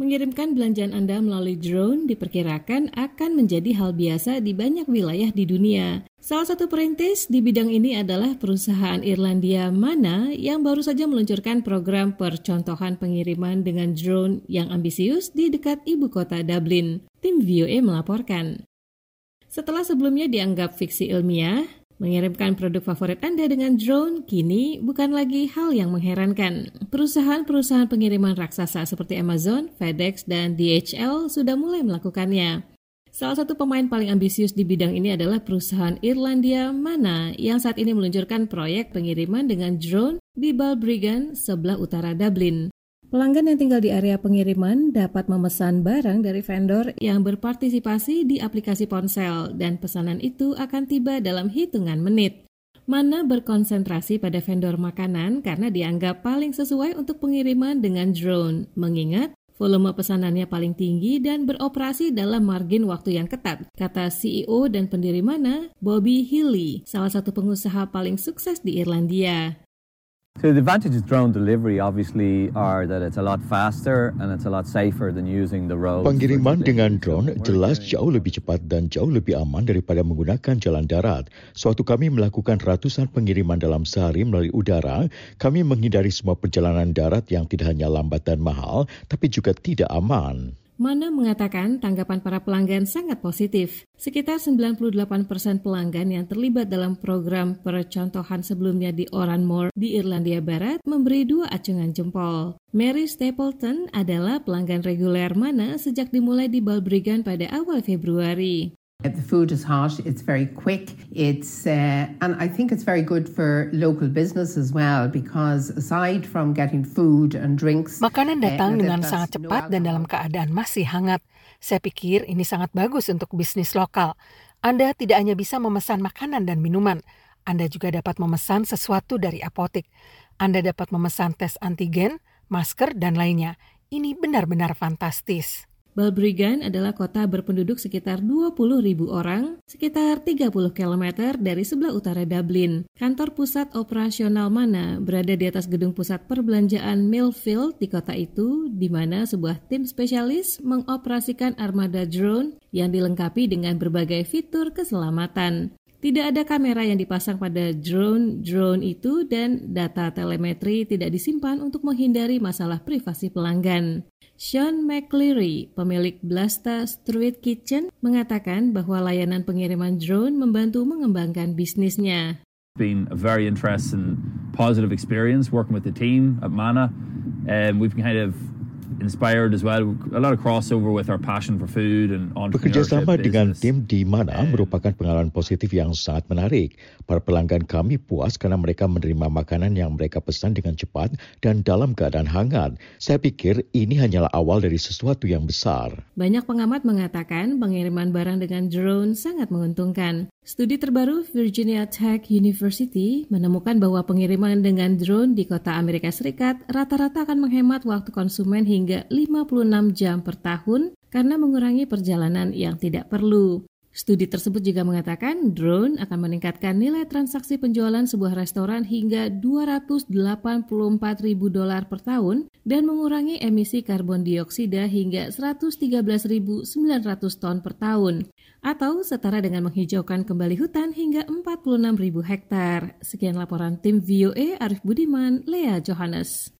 Mengirimkan belanjaan Anda melalui drone diperkirakan akan menjadi hal biasa di banyak wilayah di dunia. Salah satu perintis di bidang ini adalah perusahaan Irlandia Mana yang baru saja meluncurkan program percontohan pengiriman dengan drone yang ambisius di dekat ibu kota Dublin. Tim VOA melaporkan. Setelah sebelumnya dianggap fiksi ilmiah, Mengirimkan produk favorit Anda dengan drone kini bukan lagi hal yang mengherankan. Perusahaan-perusahaan pengiriman raksasa seperti Amazon, FedEx, dan DHL sudah mulai melakukannya. Salah satu pemain paling ambisius di bidang ini adalah perusahaan Irlandia Mana yang saat ini meluncurkan proyek pengiriman dengan drone di Balbriggan, sebelah utara Dublin. Pelanggan yang tinggal di area pengiriman dapat memesan barang dari vendor yang berpartisipasi di aplikasi ponsel dan pesanan itu akan tiba dalam hitungan menit. Mana berkonsentrasi pada vendor makanan karena dianggap paling sesuai untuk pengiriman dengan drone, mengingat volume pesanannya paling tinggi dan beroperasi dalam margin waktu yang ketat, kata CEO dan pendiri Mana, Bobby Healy, salah satu pengusaha paling sukses di Irlandia. So the advantages of drone delivery obviously are that it's a lot faster and it's a lot safer than using the road. Pengiriman dengan drone jelas jauh lebih cepat dan jauh lebih aman daripada menggunakan jalan darat. Suatu kami melakukan ratusan pengiriman dalam sehari melalui udara, kami menghindari semua perjalanan darat yang tidak hanya lambat dan mahal, tapi juga tidak aman. Mana mengatakan tanggapan para pelanggan sangat positif. Sekitar 98 persen pelanggan yang terlibat dalam program percontohan sebelumnya di Oranmore di Irlandia Barat memberi dua acungan jempol. Mary Stapleton adalah pelanggan reguler Mana sejak dimulai di Balbriggan pada awal Februari. The food is hot, it's very quick, it's uh, and I think it's very good for local business as well because aside from getting food and drinks Makanan uh, datang uh, dengan sangat cepat dan dalam keadaan masih hangat. Saya pikir ini sangat bagus untuk bisnis lokal. Anda tidak hanya bisa memesan makanan dan minuman, Anda juga dapat memesan sesuatu dari apotik. Anda dapat memesan tes antigen, masker, dan lainnya. Ini benar-benar fantastis. Balbriggan adalah kota berpenduduk sekitar 20 ribu orang, sekitar 30 km dari sebelah utara Dublin. Kantor pusat operasional mana berada di atas gedung pusat perbelanjaan Millfield di kota itu, di mana sebuah tim spesialis mengoperasikan armada drone yang dilengkapi dengan berbagai fitur keselamatan. Tidak ada kamera yang dipasang pada drone-drone itu dan data telemetri tidak disimpan untuk menghindari masalah privasi pelanggan. Sean McCleary, pemilik Blasta Street Kitchen, mengatakan bahwa layanan pengiriman drone membantu mengembangkan bisnisnya. Been a very interesting, positive experience working with the team at Mana. and we've kind of inspired as well. A lot of crossover with our passion for food and Bekerja sama dengan tim di mana merupakan pengalaman positif yang sangat menarik. Para pelanggan kami puas karena mereka menerima makanan yang mereka pesan dengan cepat dan dalam keadaan hangat. Saya pikir ini hanyalah awal dari sesuatu yang besar. Banyak pengamat mengatakan pengiriman barang dengan drone sangat menguntungkan. Studi terbaru Virginia Tech University menemukan bahwa pengiriman dengan drone di kota Amerika Serikat rata-rata akan menghemat waktu konsumen hingga 56 jam per tahun karena mengurangi perjalanan yang tidak perlu. Studi tersebut juga mengatakan drone akan meningkatkan nilai transaksi penjualan sebuah restoran hingga 284 ribu dolar per tahun dan mengurangi emisi karbon dioksida hingga 113.900 ton per tahun atau setara dengan menghijaukan kembali hutan hingga 46 ribu hektar. Sekian laporan tim VOA Arif Budiman, Lea Johannes.